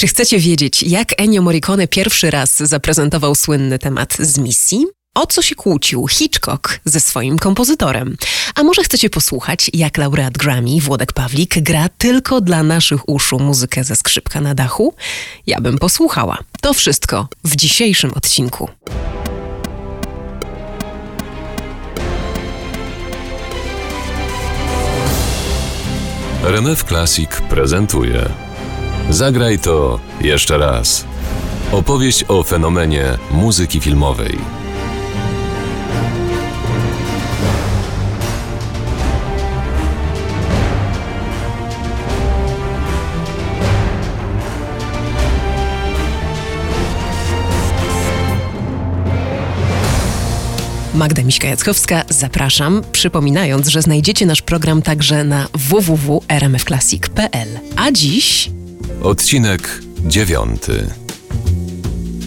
Czy chcecie wiedzieć, jak Ennio Morricone pierwszy raz zaprezentował słynny temat z misji? O co się kłócił Hitchcock ze swoim kompozytorem? A może chcecie posłuchać, jak laureat Grammy Włodek Pawlik gra tylko dla naszych uszu muzykę ze skrzypka na dachu? Ja bym posłuchała. To wszystko w dzisiejszym odcinku. RMF Classic prezentuje Zagraj to jeszcze raz. Opowieść o fenomenie muzyki filmowej. Magda Miśka-Jackowska, zapraszam, przypominając, że znajdziecie nasz program także na www.rmfclassic.pl. A dziś Odcinek dziewiąty.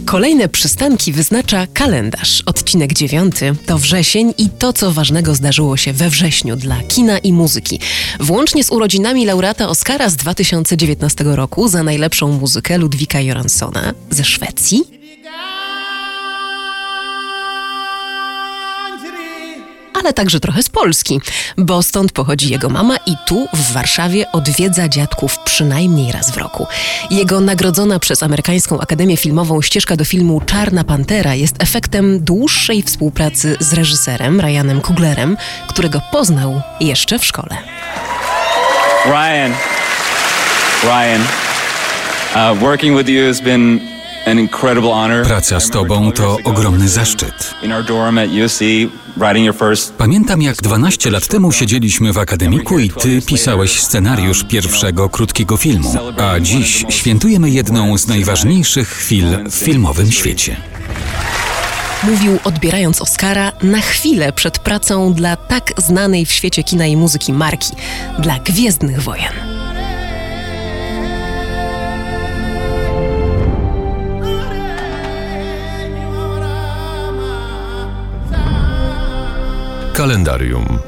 Kolejne przystanki wyznacza kalendarz. Odcinek dziewiąty to wrzesień i to, co ważnego zdarzyło się we wrześniu dla kina i muzyki. Włącznie z urodzinami laureata Oscara z 2019 roku za najlepszą muzykę Ludwika Joranssona ze Szwecji. Ale także trochę z Polski, bo stąd pochodzi jego mama i tu w Warszawie odwiedza dziadków przynajmniej raz w roku. Jego nagrodzona przez amerykańską Akademię Filmową ścieżka do filmu Czarna Pantera jest efektem dłuższej współpracy z reżyserem Ryanem Kuglerem, którego poznał jeszcze w szkole. Ryan, Ryan, uh, working with you has been. Praca z Tobą to ogromny zaszczyt. In our dorm at USC, writing your first Pamiętam, jak 12 lat temu siedzieliśmy w akademiku i Ty pisałeś scenariusz pierwszego krótkiego filmu, a dziś świętujemy jedną z najważniejszych chwil w filmowym świecie. Mówił odbierając Oscara na chwilę przed pracą dla tak znanej w świecie kina i muzyki marki, dla Gwiezdnych Wojen. Kalendarium.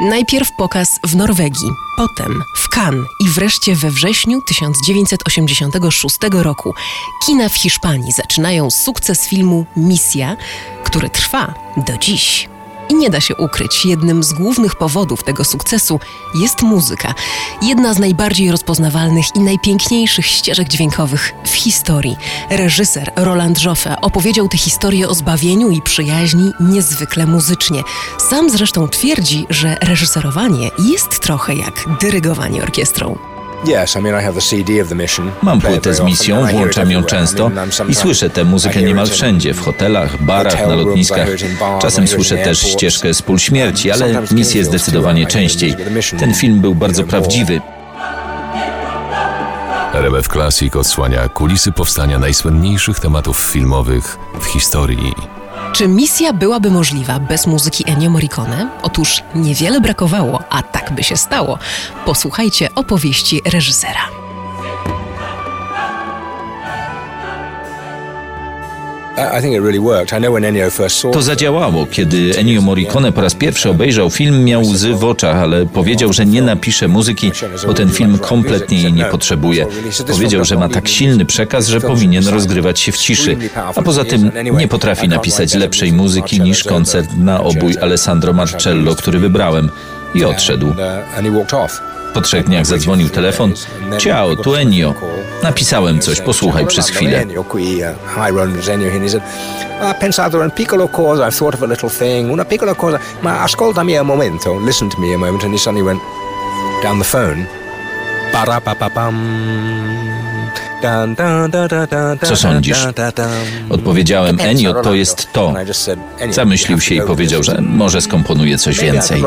Najpierw pokaz w Norwegii, potem w Cannes i wreszcie we wrześniu 1986 roku kina w Hiszpanii zaczynają sukces filmu Misja, który trwa do dziś. I nie da się ukryć, jednym z głównych powodów tego sukcesu jest muzyka. Jedna z najbardziej rozpoznawalnych i najpiękniejszych ścieżek dźwiękowych w historii. Reżyser Roland Joffe opowiedział tę historię o zbawieniu i przyjaźni niezwykle muzycznie. Sam zresztą twierdzi, że reżyserowanie jest trochę jak dyrygowanie orkiestrą. Mam płytę z misją, włączam ją często i słyszę tę muzykę niemal wszędzie, w hotelach, barach, na lotniskach. Czasem słyszę też ścieżkę z pól śmierci, ale misję zdecydowanie częściej. Ten film był bardzo prawdziwy. RMF Classic odsłania kulisy powstania najsłynniejszych tematów filmowych w historii. Czy misja byłaby możliwa bez muzyki Ennio Morricone? Otóż niewiele brakowało, a tak by się stało. Posłuchajcie opowieści reżysera. To zadziałało. Kiedy Ennio Morricone po raz pierwszy obejrzał film, miał łzy w oczach, ale powiedział, że nie napisze muzyki, bo ten film kompletnie jej nie potrzebuje. Powiedział, że ma tak silny przekaz, że powinien rozgrywać się w ciszy. A poza tym nie potrafi napisać lepszej muzyki niż koncert na obój Alessandro Marcello, który wybrałem. I odszedł. Po trzech dniach zadzwonił telefon. Ciao, tu Ennio. Napisałem coś, posłuchaj przez chwilę. down the phone. Ba-ra-pa-pa-pam. Co sądzisz? Odpowiedziałem, Ennio, to jest to. Zamyślił się i powiedział, że może skomponuje coś więcej.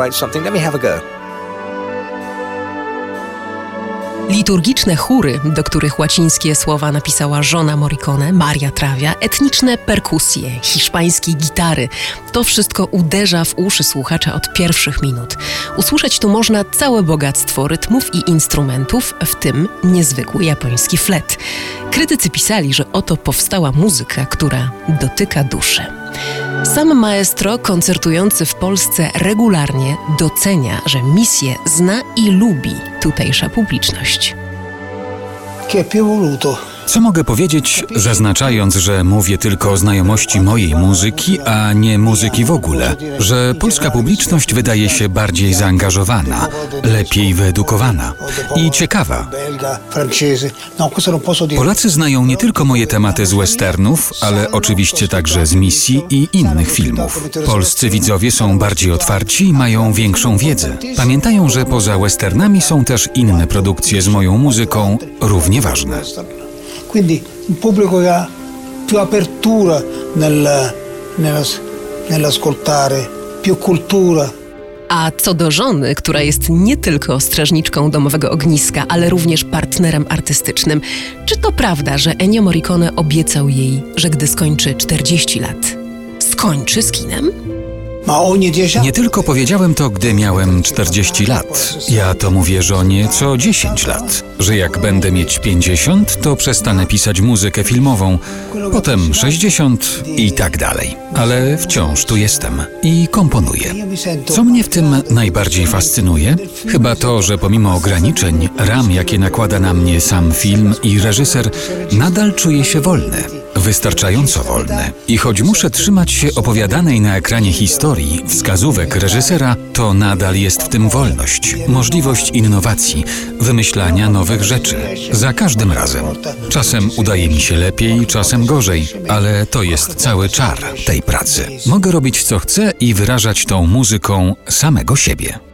Liturgiczne chóry, do których łacińskie słowa napisała żona Morricone, Maria Trawia, etniczne perkusje, hiszpańskie gitary. To wszystko uderza w uszy słuchacza od pierwszych minut. Usłyszeć tu można całe bogactwo rytmów i instrumentów, w tym niezwykły japoński flet. Krytycy pisali, że oto powstała muzyka, która dotyka duszy. Sam maestro, koncertujący w Polsce regularnie, docenia, że misję zna i lubi tutejsza publiczność. Che più voluto Co mogę powiedzieć, zaznaczając, że mówię tylko o znajomości mojej muzyki, a nie muzyki w ogóle? Że polska publiczność wydaje się bardziej zaangażowana, lepiej wyedukowana i ciekawa. Polacy znają nie tylko moje tematy z westernów, ale oczywiście także z misji i innych filmów. Polscy widzowie są bardziej otwarci i mają większą wiedzę. Pamiętają, że poza westernami są też inne produkcje z moją muzyką równie ważne. Quindi un pubblico che ha più apertura nel, nella- nell'ascoltare, più cultura. A co do żony, która jest nie tylko strażniczką domowego ogniska, ale również partnerem artystycznym, czy to prawda, że Ennio Morricone obiecał jej, że gdy skończy 40 lat, skończy z kinem? Nie tylko powiedziałem to, gdy miałem 40 lat. Ja to mówię żonie co 10 lat. Że jak będę mieć 50, to przestanę pisać muzykę filmową, potem 60 i tak dalej. Ale wciąż tu jestem i komponuję. Co mnie w tym najbardziej fascynuje? Chyba to, że pomimo ograniczeń, ram, jakie nakłada na mnie sam film i reżyser, nadal czuję się wolny. Wystarczająco wolny. I choć muszę trzymać się opowiadanej na ekranie historii, wskazówek reżysera, to nadal jest w tym wolność, możliwość innowacji, wymyślania nowych rzeczy. Za każdym razem. Czasem udaje mi się lepiej, czasem gorzej, ale to jest cały czar tej pracy. Mogę robić co chcę i wyrażać tą muzyką samego siebie.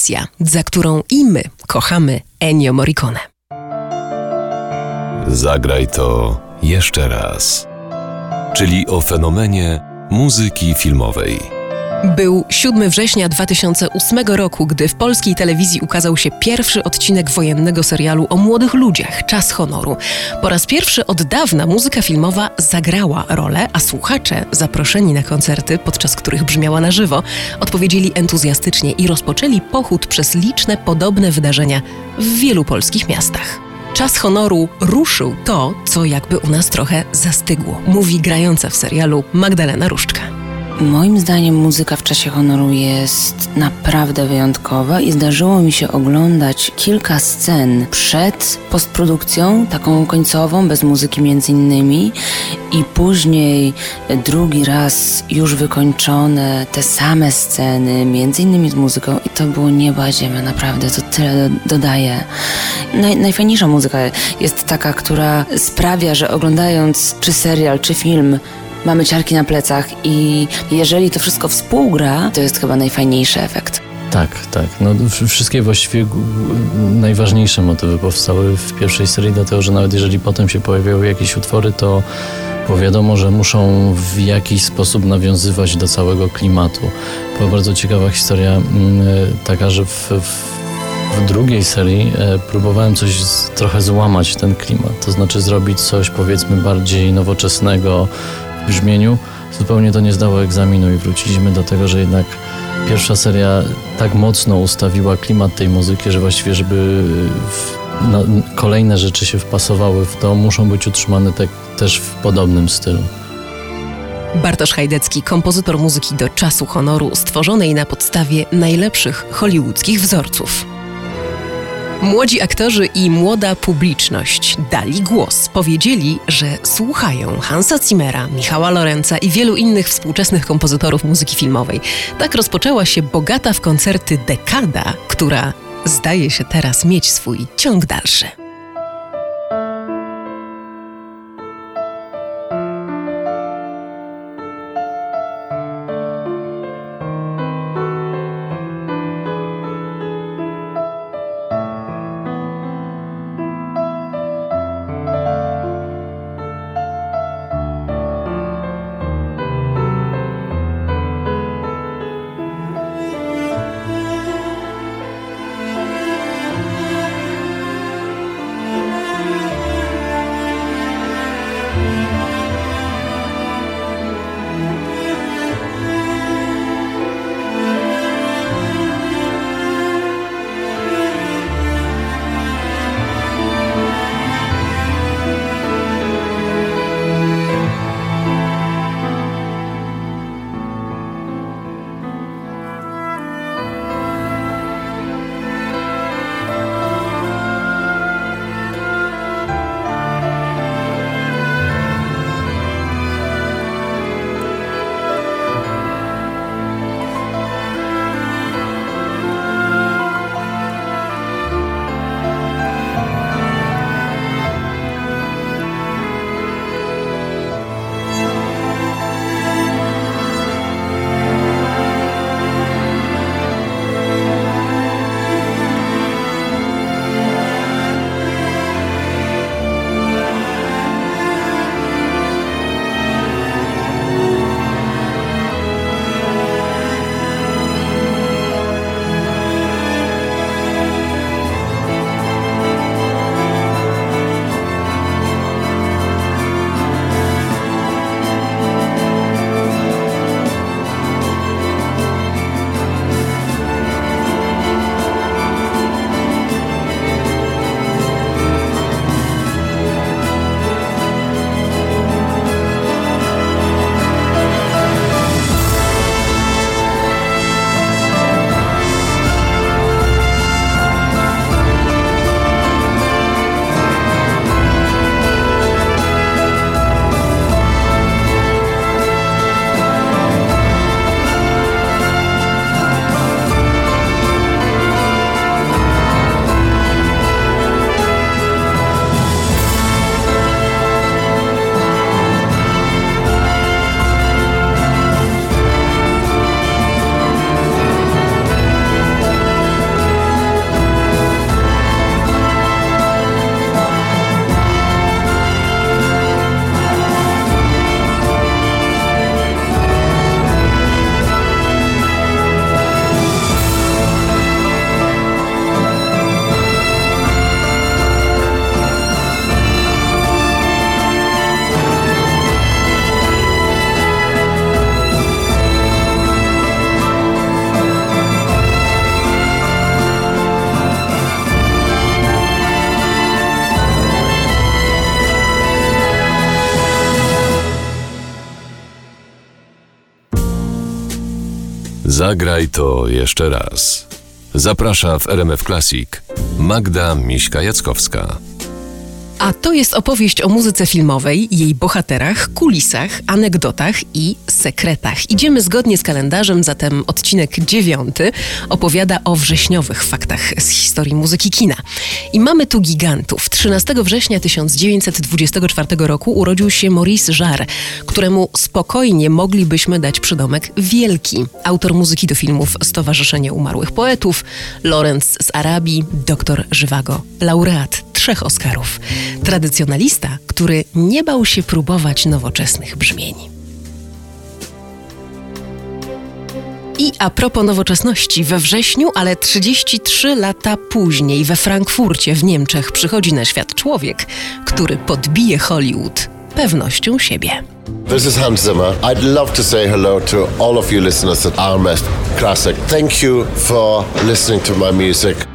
Misja, za którą i my kochamy Ennio Morricone. Zagraj to jeszcze raz. Czyli o fenomenie muzyki filmowej. Był 7 września 2008 roku, gdy w polskiej telewizji ukazał się pierwszy odcinek wojennego serialu o młodych ludziach Czas honoru. Po raz pierwszy od dawna muzyka filmowa zagrała rolę, a słuchacze, zaproszeni na koncerty, podczas których brzmiała na żywo, odpowiedzieli entuzjastycznie i rozpoczęli pochód przez liczne podobne wydarzenia w wielu polskich miastach. Czas honoru ruszył to, co jakby u nas trochę zastygło, mówi grająca w serialu Magdalena Różczka. Moim zdaniem muzyka w czasie honoru jest naprawdę wyjątkowa i zdarzyło mi się oglądać kilka scen przed postprodukcją, taką końcową, bez muzyki między innymi i później drugi raz już wykończone te same sceny, między innymi z muzyką i to było nieba ziemia, naprawdę, to tyle dodaje. Naj, najfajniejsza muzyka jest taka, która sprawia, że oglądając czy serial, czy film mamy ciarki na plecach i jeżeli to wszystko współgra, to jest chyba najfajniejszy efekt. Tak, tak. No, wszystkie właściwie najważniejsze motywy powstały w pierwszej serii, dlatego że nawet jeżeli potem się pojawiały jakieś utwory, to bo wiadomo, że muszą w jakiś sposób nawiązywać do całego klimatu. Była bardzo ciekawa historia mm, taka, że w, w w drugiej serii e, próbowałem coś z, trochę złamać ten klimat, to znaczy zrobić coś powiedzmy bardziej nowoczesnego, brzmieniu, zupełnie to nie zdało egzaminu i wróciliśmy do tego, że jednak pierwsza seria tak mocno ustawiła klimat tej muzyki, że właściwie, żeby w, kolejne rzeczy się wpasowały w to, muszą być utrzymane te, też w podobnym stylu. Bartosz Hajdecki, kompozytor muzyki do czasu honoru, stworzonej na podstawie najlepszych hollywoodzkich wzorców. Młodzi aktorzy i młoda publiczność dali głos. Powiedzieli, że słuchają Hansa Zimmera, Michała Lorenza i wielu innych współczesnych kompozytorów muzyki filmowej. Tak rozpoczęła się bogata w koncerty dekada, która zdaje się teraz mieć swój ciąg dalszy. Zagraj to jeszcze raz. Zaprasza w RMF Classic Magda Miśka-Jackowska. A to jest opowieść o muzyce filmowej, jej bohaterach, kulisach, anegdotach i sekretach. Idziemy zgodnie z kalendarzem, zatem odcinek dziewiąty opowiada o wrześniowych faktach z historii muzyki kina. I mamy tu gigantów. 13 września 1924 roku urodził się Maurice Jarre, któremu spokojnie moglibyśmy dać przydomek wielki. Autor muzyki do filmów Stowarzyszenie Umarłych Poetów, Lorenz z Arabii, doktor Żywago, laureat trzech Oscarów. Tradycjonalista, który nie bał się próbować nowoczesnych brzmień. I a propos nowoczesności, we wrześniu, ale 33 lata później we Frankfurcie w Niemczech przychodzi na świat człowiek, który podbije Hollywood pewnością siebie. This is Hans Zimmer. I'd love to say hello to all of you listeners at RMF Classic. Thank you for listening to my music.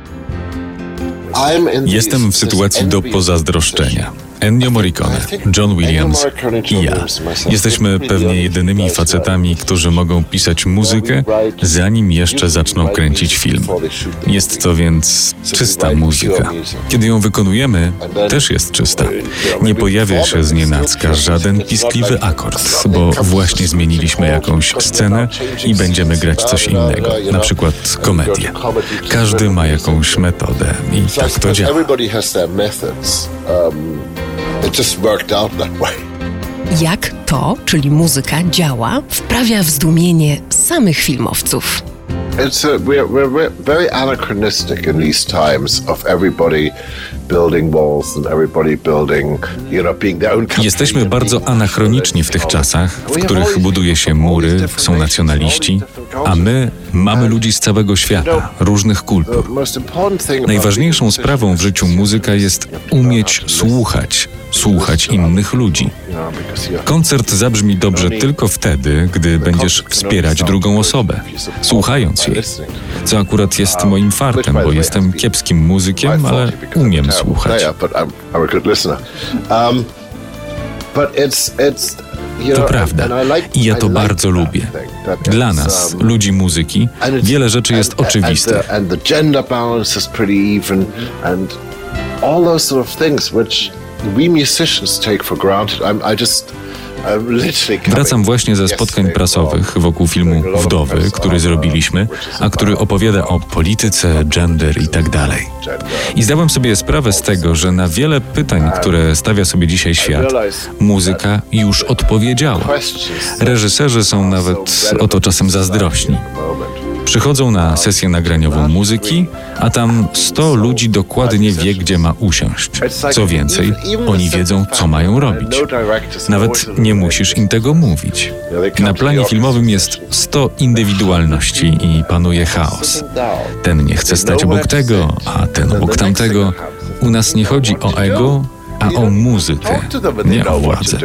Jestem w sytuacji do pozazdroszczenia. Ennio Morricone, John Williams i ja. Jesteśmy pewnie jedynymi facetami, którzy mogą pisać muzykę, zanim jeszcze zaczną kręcić film. Jest to więc czysta muzyka. Kiedy ją wykonujemy, też jest czysta. Nie pojawia się z nienacka żaden piskliwy akord, bo właśnie zmieniliśmy jakąś scenę i będziemy grać coś innego, na przykład komedię. Każdy ma jakąś metodę i tak to działa. It just worked out that way. Jak to, czyli muzyka, działa, wprawia w zdumienie samych filmowców. It's a, we're, we're very anachronistic in these times of everybody building walls and everybody building, you know, being their own Jesteśmy bardzo anachroniczni w tych czasach, w których buduje się mury, są nacjonaliści, a my mamy ludzi z całego świata, różnych kultur. Najważniejszą sprawą w życiu muzyka jest umieć słuchać, słuchać innych ludzi. Koncert zabrzmi dobrze tylko wtedy, gdy będziesz wspierać drugą osobę, słuchając jej. Co akurat jest moim fartem, bo jestem kiepskim muzykiem, ale umiem słuchać. To prawda i ja to bardzo lubię. Dla nas, ludzi muzyki, wiele rzeczy jest oczywistych. All those sort of things which Wracam właśnie ze spotkań prasowych wokół filmu Wdowy, który zrobiliśmy, a który opowiada o polityce, gender i tak dalej. I zdałem sobie sprawę z tego, że na wiele pytań, które stawia sobie dzisiaj świat, muzyka już odpowiedziała. Reżyserzy są nawet o to czasem zazdrośni. Przychodzą na sesję nagraniową muzyki, a tam 100 ludzi dokładnie wie, gdzie ma usiąść. Co więcej, oni wiedzą, co mają robić. Nawet nie musisz im tego mówić. Na planie filmowym jest 100 indywidualności i panuje chaos. Ten nie chce stać obok tego, a ten obok tamtego. U nas nie chodzi o ego, a o muzykę, nie o władzę.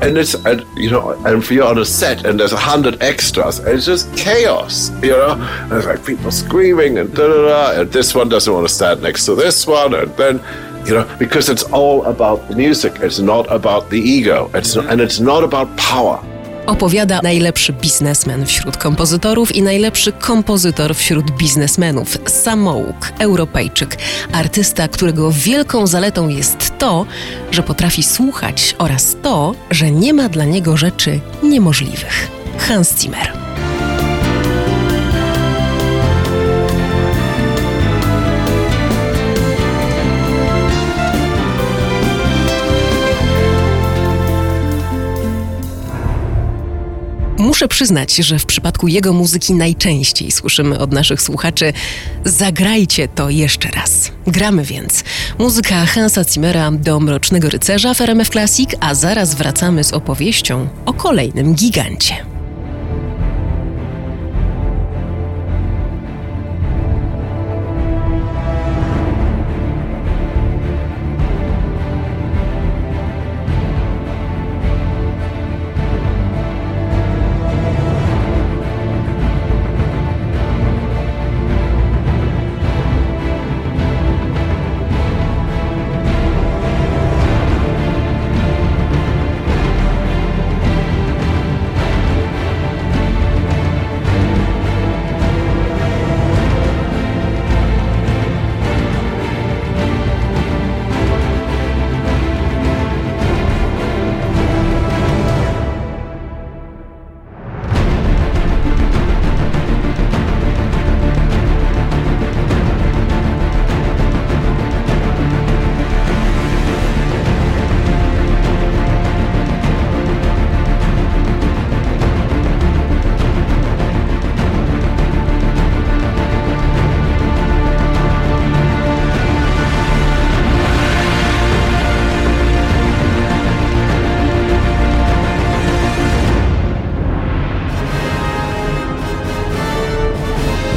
And it's, and, you know, and if you're on a set and there's a hundred extras and it's just chaos, you know? And it's like people screaming and da da da, and this one doesn't want to stand next to this one, and then, you know, because it's all about the music, it's not about the ego, it's not, and it's not about power. Opowiada najlepszy biznesmen wśród kompozytorów i najlepszy kompozytor wśród biznesmenów. Samouk, Europejczyk, artysta, którego wielką zaletą jest to, że potrafi słuchać oraz to, że nie ma dla niego rzeczy niemożliwych. Hans Zimmer. Muszę przyznać, że w przypadku jego muzyki najczęściej słyszymy od naszych słuchaczy zagrajcie to jeszcze raz. Gramy więc. Muzyka Hansa Zimmera do Mrocznego Rycerza w RMF Classic, a zaraz wracamy z opowieścią o kolejnym gigancie.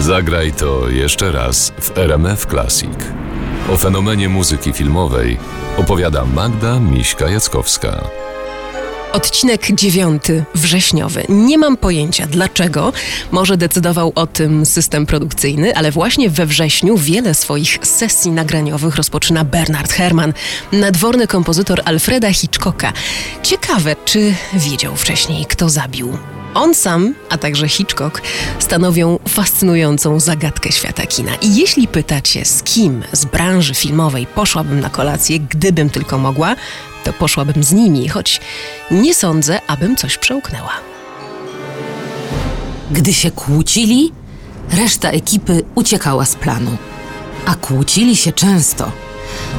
Zagraj to jeszcze raz w RMF Classic. O fenomenie muzyki filmowej opowiada Magda Miśka-Jackowska. Odcinek dziewiąty, wrześniowy. Nie mam pojęcia dlaczego. Może decydował o tym system produkcyjny, ale właśnie we wrześniu wiele swoich sesji nagraniowych rozpoczyna Bernard Herrmann, nadworny kompozytor Alfreda Hitchcocka. Ciekawe, czy wiedział wcześniej, kto zabił on sam, a także Hitchcock, stanowią fascynującą zagadkę świata kina. I jeśli pytacie, z kim z branży filmowej poszłabym na kolację, gdybym tylko mogła, to poszłabym z nimi, choć nie sądzę, abym coś przełknęła. Gdy się kłócili, reszta ekipy uciekała z planu. A kłócili się często.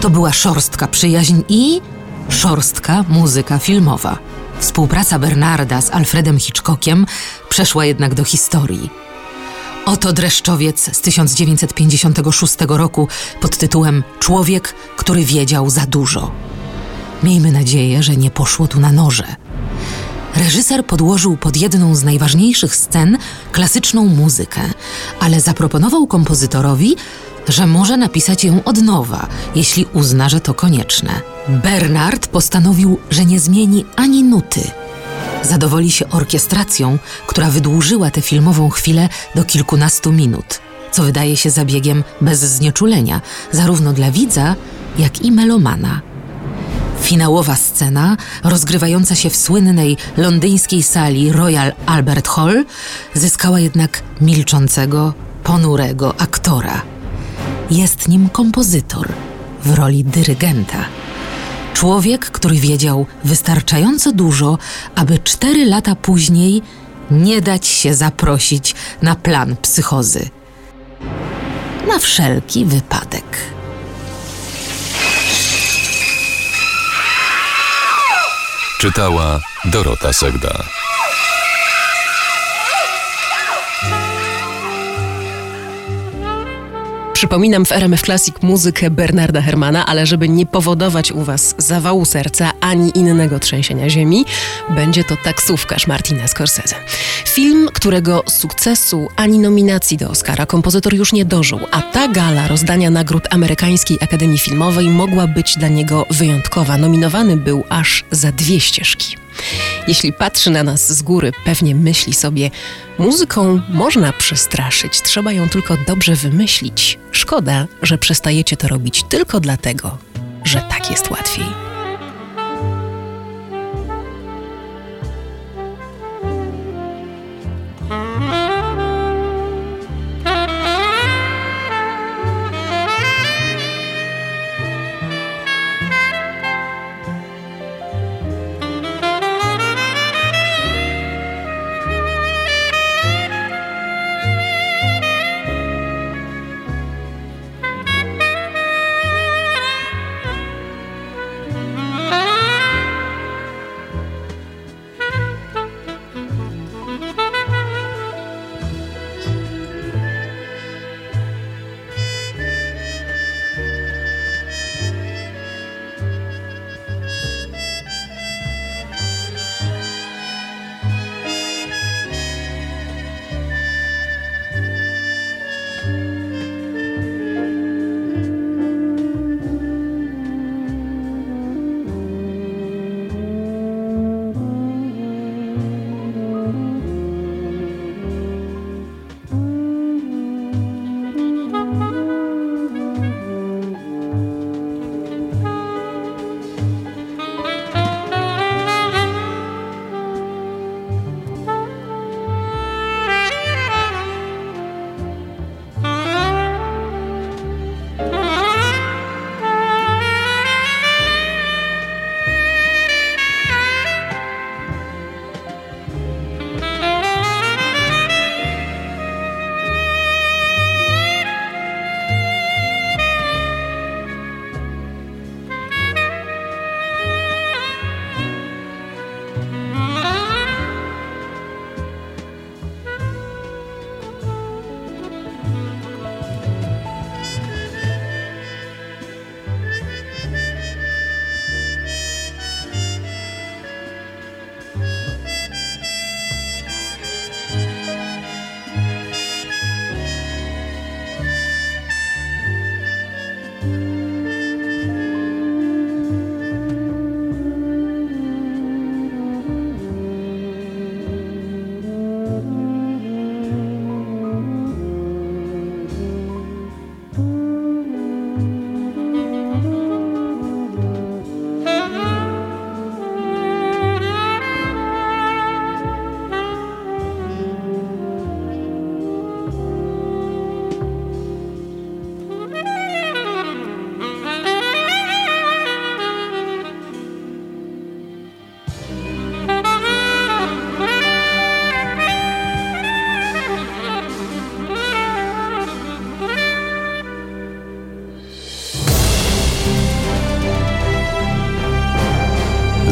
To była szorstka przyjaźń i szorstka muzyka filmowa. Współpraca Bernarda z Alfredem Hitchcockiem przeszła jednak do historii. Oto dreszczowiec z 1956 roku pod tytułem Człowiek, który wiedział za dużo. Miejmy nadzieję, że nie poszło tu na noże. Reżyser podłożył pod jedną z najważniejszych scen klasyczną muzykę, ale zaproponował kompozytorowi, że może napisać ją od nowa, jeśli uzna, że to konieczne. Bernard postanowił, że nie zmieni ani nuty. Zadowoli się orkiestracją, która wydłużyła tę filmową chwilę do kilkunastu minut, co wydaje się zabiegiem bez znieczulenia, zarówno dla widza, jak i melomana. Finałowa scena, rozgrywająca się w słynnej londyńskiej sali Royal Albert Hall, zyskała jednak milczącego, ponurego aktora. Jest nim kompozytor w roli dyrygenta. Człowiek, który wiedział wystarczająco dużo, aby cztery lata później nie dać się zaprosić na plan psychozy. Na wszelki wypadek. Czytała Dorota Segda. Przypominam w RMF Classic muzykę Bernarda Hermana, ale żeby nie powodować u Was zawału serca ani innego trzęsienia ziemi, będzie to taksówkarz Martina Scorsese. Film, którego sukcesu ani nominacji do Oscara kompozytor już nie dożył, a ta gala rozdania nagród Amerykańskiej Akademii Filmowej mogła być dla niego wyjątkowa. Nominowany był aż za dwie ścieżki. Jeśli patrzy na nas z góry, pewnie myśli sobie: muzyką można przestraszyć, trzeba ją tylko dobrze wymyślić. Szkoda, że przestajecie to robić tylko dlatego, że tak jest łatwiej.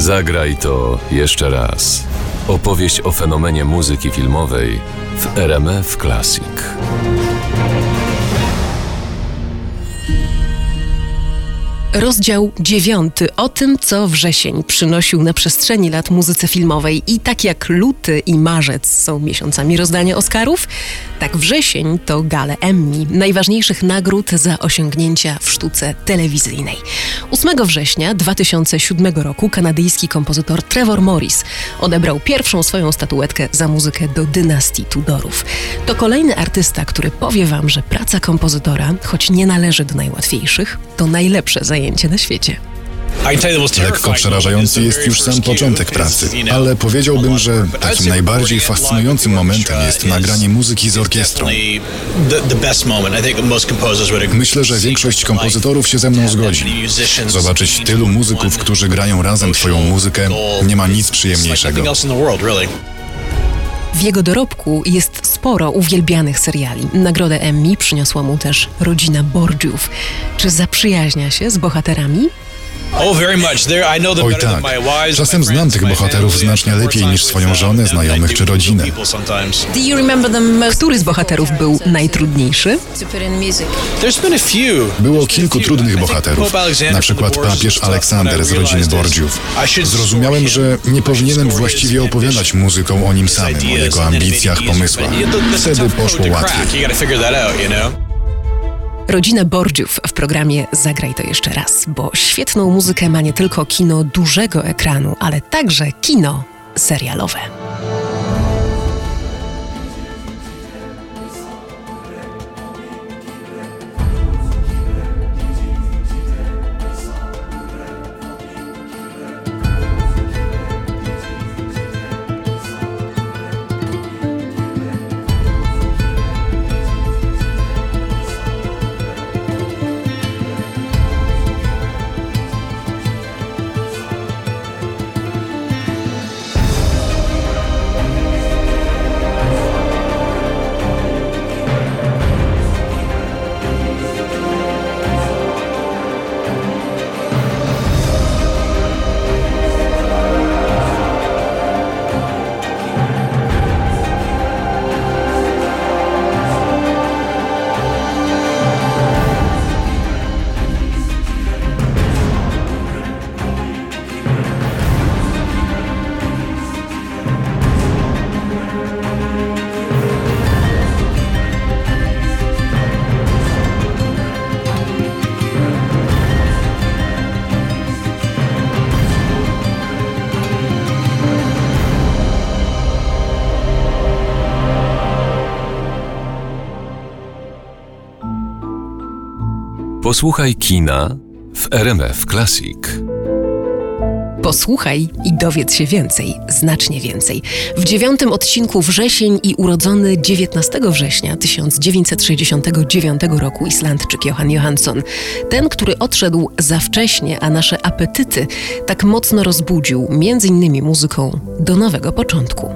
Zagraj to jeszcze raz. Opowieść o fenomenie muzyki filmowej w RMF Classic. Rozdział dziewiąty o tym, co wrzesień przynosił na przestrzeni lat muzyce filmowej. I tak jak luty i marzec są miesiącami rozdania Oscarów, tak wrzesień to gale Emmy, najważniejszych nagród za osiągnięcia w sztuce telewizyjnej. 8 września 2007 roku kanadyjski kompozytor Trevor Morris odebrał pierwszą swoją statuetkę za muzykę do dynastii Tudorów. To kolejny artysta, który powie wam, że praca kompozytora, choć nie należy do najłatwiejszych, to najlepsze zajęcie na świecie. Lekko przerażający jest już sam początek pracy, ale powiedziałbym, że takim najbardziej fascynującym momentem jest nagranie muzyki z orkiestrą. Myślę, że większość kompozytorów się ze mną zgodzi. Zobaczyć tylu muzyków, którzy grają razem Twoją muzykę, nie ma nic przyjemniejszego. W jego dorobku jest sporo uwielbianych seriali. Nagrodę Emmy przyniosła mu też rodzina Borgiów. Czy zaprzyjaźnia się z bohaterami? Oj tak, czasem znam tych bohaterów znacznie lepiej niż swoją żonę, znajomych czy rodzinę. Który z bohaterów był najtrudniejszy? Było kilku trudnych bohaterów, na przykład papież Aleksander z rodziny Borgiów. Zrozumiałem, że nie powinienem właściwie opowiadać muzyką o nim samym, o jego ambicjach, pomysłach. Wtedy poszło łatwiej. Rodzina Borgiów w programie Zagraj to jeszcze raz, bo świetną muzykę ma nie tylko kino dużego ekranu, ale także kino serialowe. Posłuchaj kina w RMF Classic. Posłuchaj i dowiedz się więcej, znacznie więcej. W dziewiątym odcinku Wrzesień i urodzony 19 września 1969 roku Islandczyk Johan Johansson. Ten, który odszedł za wcześnie, a nasze apetyty tak mocno rozbudził, między innymi muzyką do nowego początku.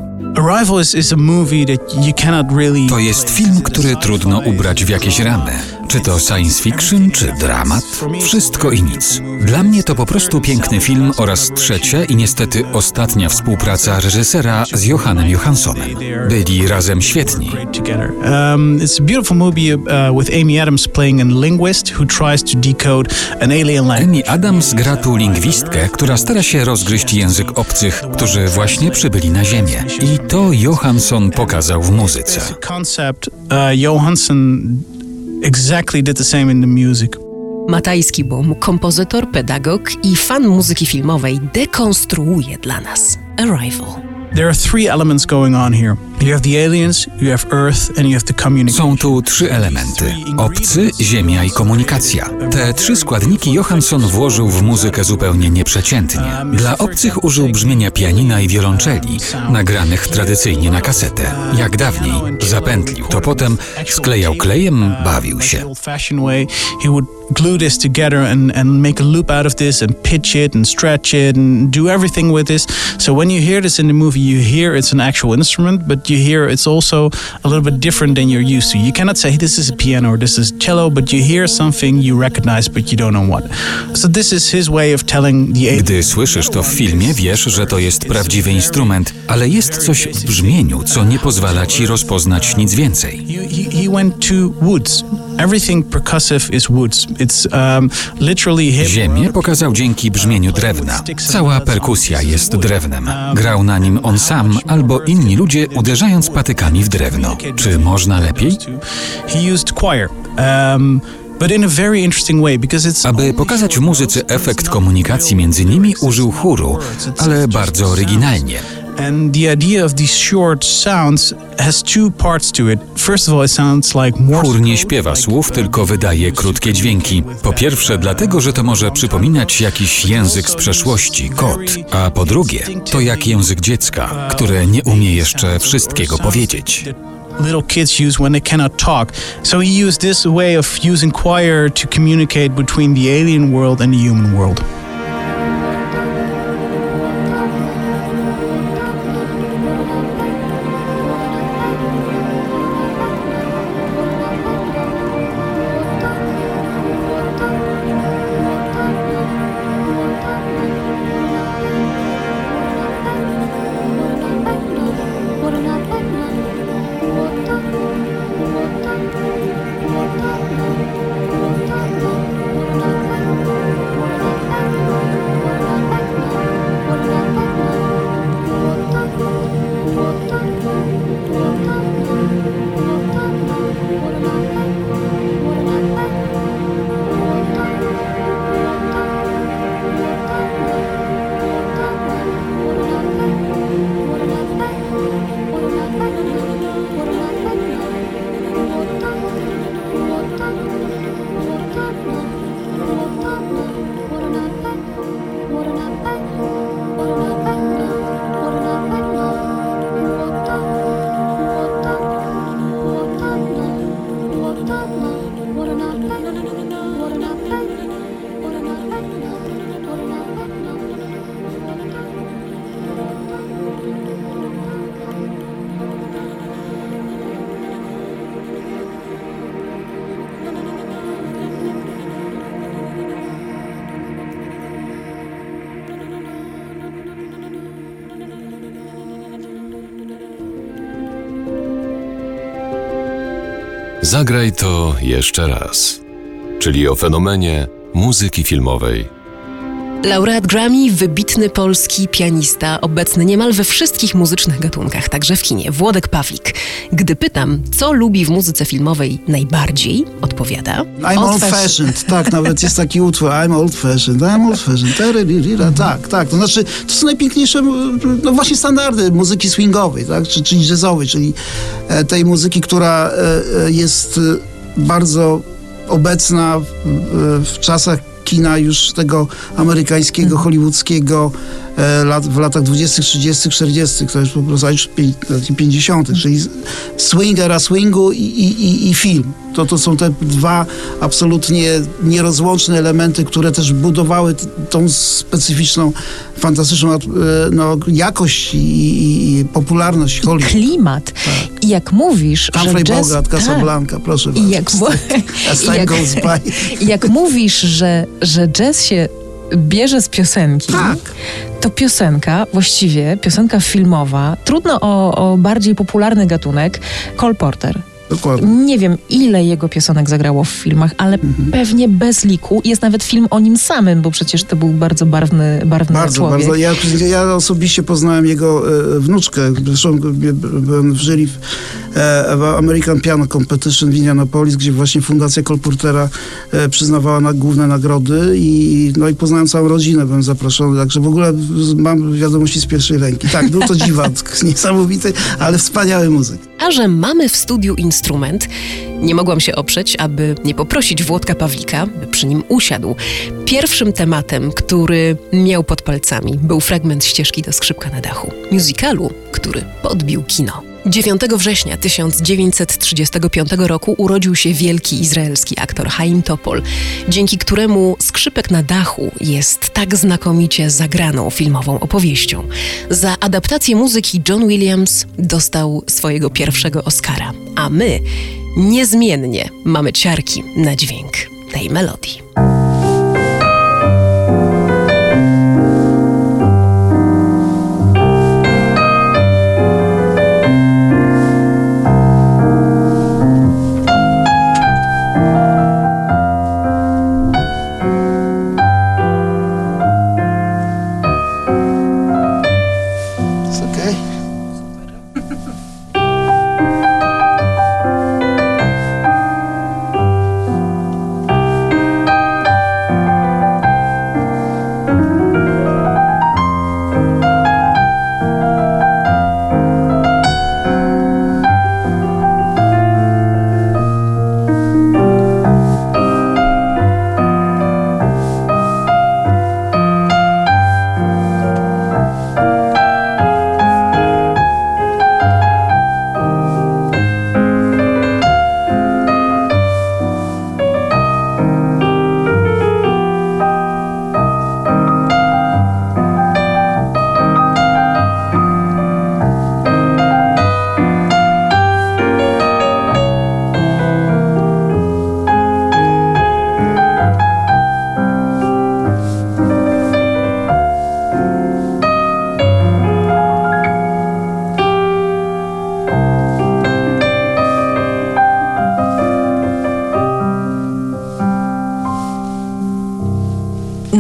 To jest film, który trudno ubrać w jakieś ramy. Czy to science fiction, czy dramat? Wszystko i nic. Dla mnie to po prostu piękny film oraz trzecia i niestety ostatnia współpraca reżysera z Johannem Johanssonem. Byli razem świetni. Um, it's a beautiful movie uh, with Amy Adams playing a linguist who tries to decode an alien language. Amy Adams gra tu lingwistkę, która stara się rozgryźć język obcych, którzy właśnie przybyli na Ziemię. I to Johansson pokazał w muzyce. Concept uh, Johansson exactly did the same in the music. Matajski Boom, kompozytor, pedagog i fan muzyki filmowej dekonstruuje dla nas Arrival. There are three elements going on here. You have the aliens, you have Earth and you have the communication. Są tu trzy elementy: obcy, ziemia i komunikacja. Te trzy składniki Johansson włożył w muzykę zupełnie nieprzeciętnie. Dla obcych użył brzmienia pianina i wiolonczeli, nagranych tradycyjnie na kasetę. Jak dawniej, zapętlił to potem, sklejał klejem, bawił się. glue this together and, and make a loop out of this and pitch it and stretch it and do everything with this. So when you hear this in the movie, you hear it's an actual instrument, but you hear, it's also a little bit different than you're used to. You cannot say, this is a piano or this is cello, but you hear something you recognize, but you don't know what. So this is his way of telling the Gdy słyszysz to w filmie, wiesz, że to jest prawdziwy instrument, ale jest coś w brzmieniu, co nie pozwala ci rozpoznać nic więcej. He went to woods. Everything percussive is woods. It's um. Ziemię pokazał dzięki brzmieniu drewna. Cała perkusja jest drewnem. Grał na nim on sam albo inni ludzie uderzając patykami w drewno. Czy można lepiej? Aby pokazać muzyce efekt komunikacji między nimi, użył chóru, ale bardzo oryginalnie. And the idea of these short sounds has two parts to it. First of all, it sounds like more. Chór nie śpiewa słów, tylko wydaje krótkie dźwięki. Po pierwsze, dlatego, że to może przypominać jakiś język z przeszłości, kod. A po drugie, to jak język dziecka, które nie umie jeszcze wszystkiego powiedzieć. little kids use when they cannot talk. So he used this way of using choir to communicate between the alien world and the human world. Zagraj to jeszcze raz. Czyli o fenomenie muzyki filmowej. Laureat Grammy, wybitny polski pianista, obecny niemal we wszystkich muzycznych gatunkach, także w kinie, Włodek Pawlik. Gdy pytam, co lubi w muzyce filmowej najbardziej, odpowiada... I'm old fashioned, tak, nawet jest taki utwór, I'm old fashioned, I'm old fashioned, tak, tak, to znaczy, to są najpiękniejsze, no właśnie standardy muzyki swingowej, tak, czy, czyli jazzowej, czyli e, tej muzyki, która e, e, jest bardzo obecna w, w czasach kina już tego amerykańskiego, mhm. hollywoodzkiego e, lat, w latach 20., 30., 40., to już po prostu już 50., czyli swing, era swingu i, i, i film. To, to są te dwa absolutnie nierozłączne elementy, które też budowały tą specyficzną, fantastyczną e, no, jakość i, i popularność Hollywood. Klimat. Tak. I jak mówisz, Humphrey że jazz... Bogart, Casablanca, tak. proszę. I jak, As time jak, goes by. jak mówisz, że, że jazz się bierze z piosenki, tak. to piosenka, właściwie piosenka filmowa, trudno o, o bardziej popularny gatunek, Cole Porter. Dokładnie. Nie wiem, ile jego piosenek zagrało w filmach, ale mhm. pewnie bez liku. Jest nawet film o nim samym, bo przecież to był bardzo barwny, barwny bardzo, człowiek. Bardzo, ja, ja osobiście poznałem jego e, wnuczkę. Zresztą byłem w jury e, American Piano Competition w Indianapolis, gdzie właśnie Fundacja Kolportera e, przyznawała na główne nagrody i, no i poznałem całą rodzinę, byłem zaproszony, także w ogóle mam wiadomości z pierwszej ręki. Tak, był to dziwat, niesamowity, ale wspaniały muzyk. A że mamy w studiu instrument, nie mogłam się oprzeć, aby nie poprosić Włodka Pawlika, by przy nim usiadł. Pierwszym tematem, który miał pod palcami, był fragment ścieżki do skrzypka na dachu, musicalu, który podbił kino. 9 września 1935 roku urodził się wielki izraelski aktor Chaim Topol, dzięki któremu skrzypek na dachu jest tak znakomicie zagraną filmową opowieścią. Za adaptację muzyki John Williams dostał swojego pierwszego Oscara, a my niezmiennie mamy ciarki na dźwięk tej melodii.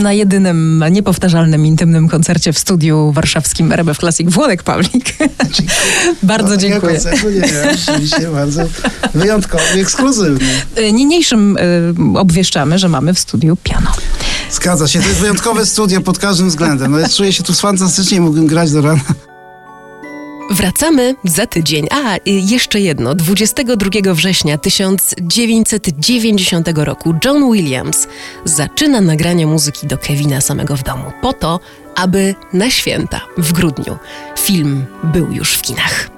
Na jedynym niepowtarzalnym, intymnym koncercie w studiu warszawskim RBF Classic Włodek Pawlik. bardzo no, dziękuję. Koncertu, nie, oczywiście bardzo wyjątkowy, ekskluzywny. Y, niniejszym y, obwieszczamy, że mamy w studiu piano. Zgadza się, to jest wyjątkowe studio pod każdym względem. No, czuję się tu fantastycznie, mógłbym grać do rana. Wracamy za tydzień. A, jeszcze jedno. 22 września 1990 roku John Williams zaczyna nagranie muzyki do Kevina samego w domu, po to, aby na święta w grudniu film był już w kinach.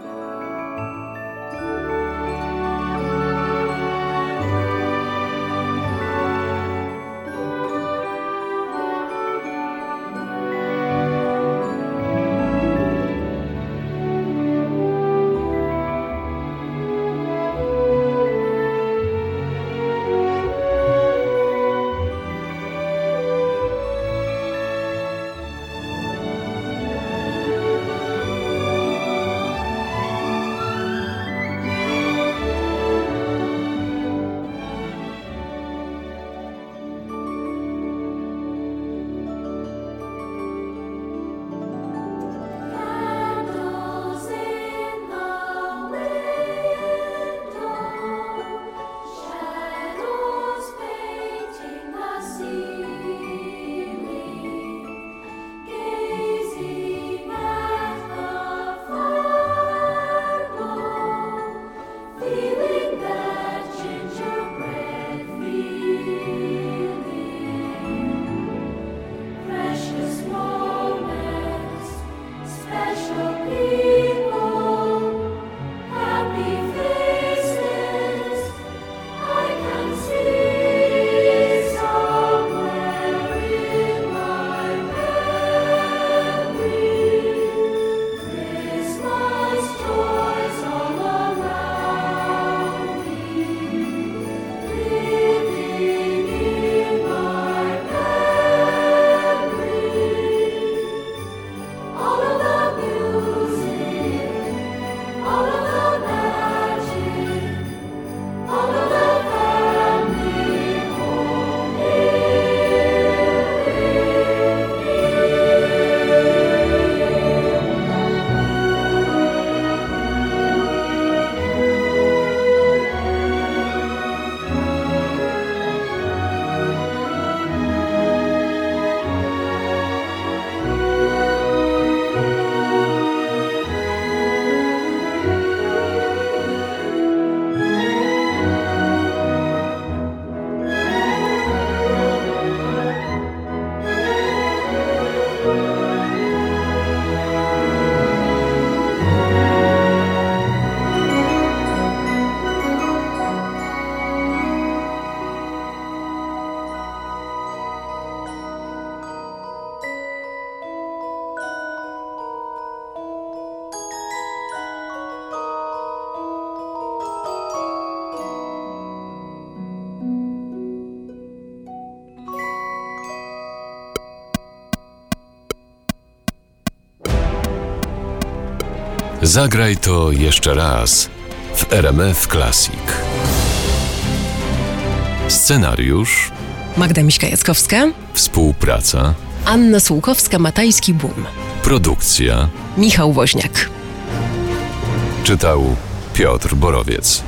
Zagraj to jeszcze raz w RMF Classic. Scenariusz, Magda Miśka-Jackowska, współpraca, Anna Sułkowska-Matajski-Bum, produkcja. Michał Woźniak. Czytał Piotr Borowiec.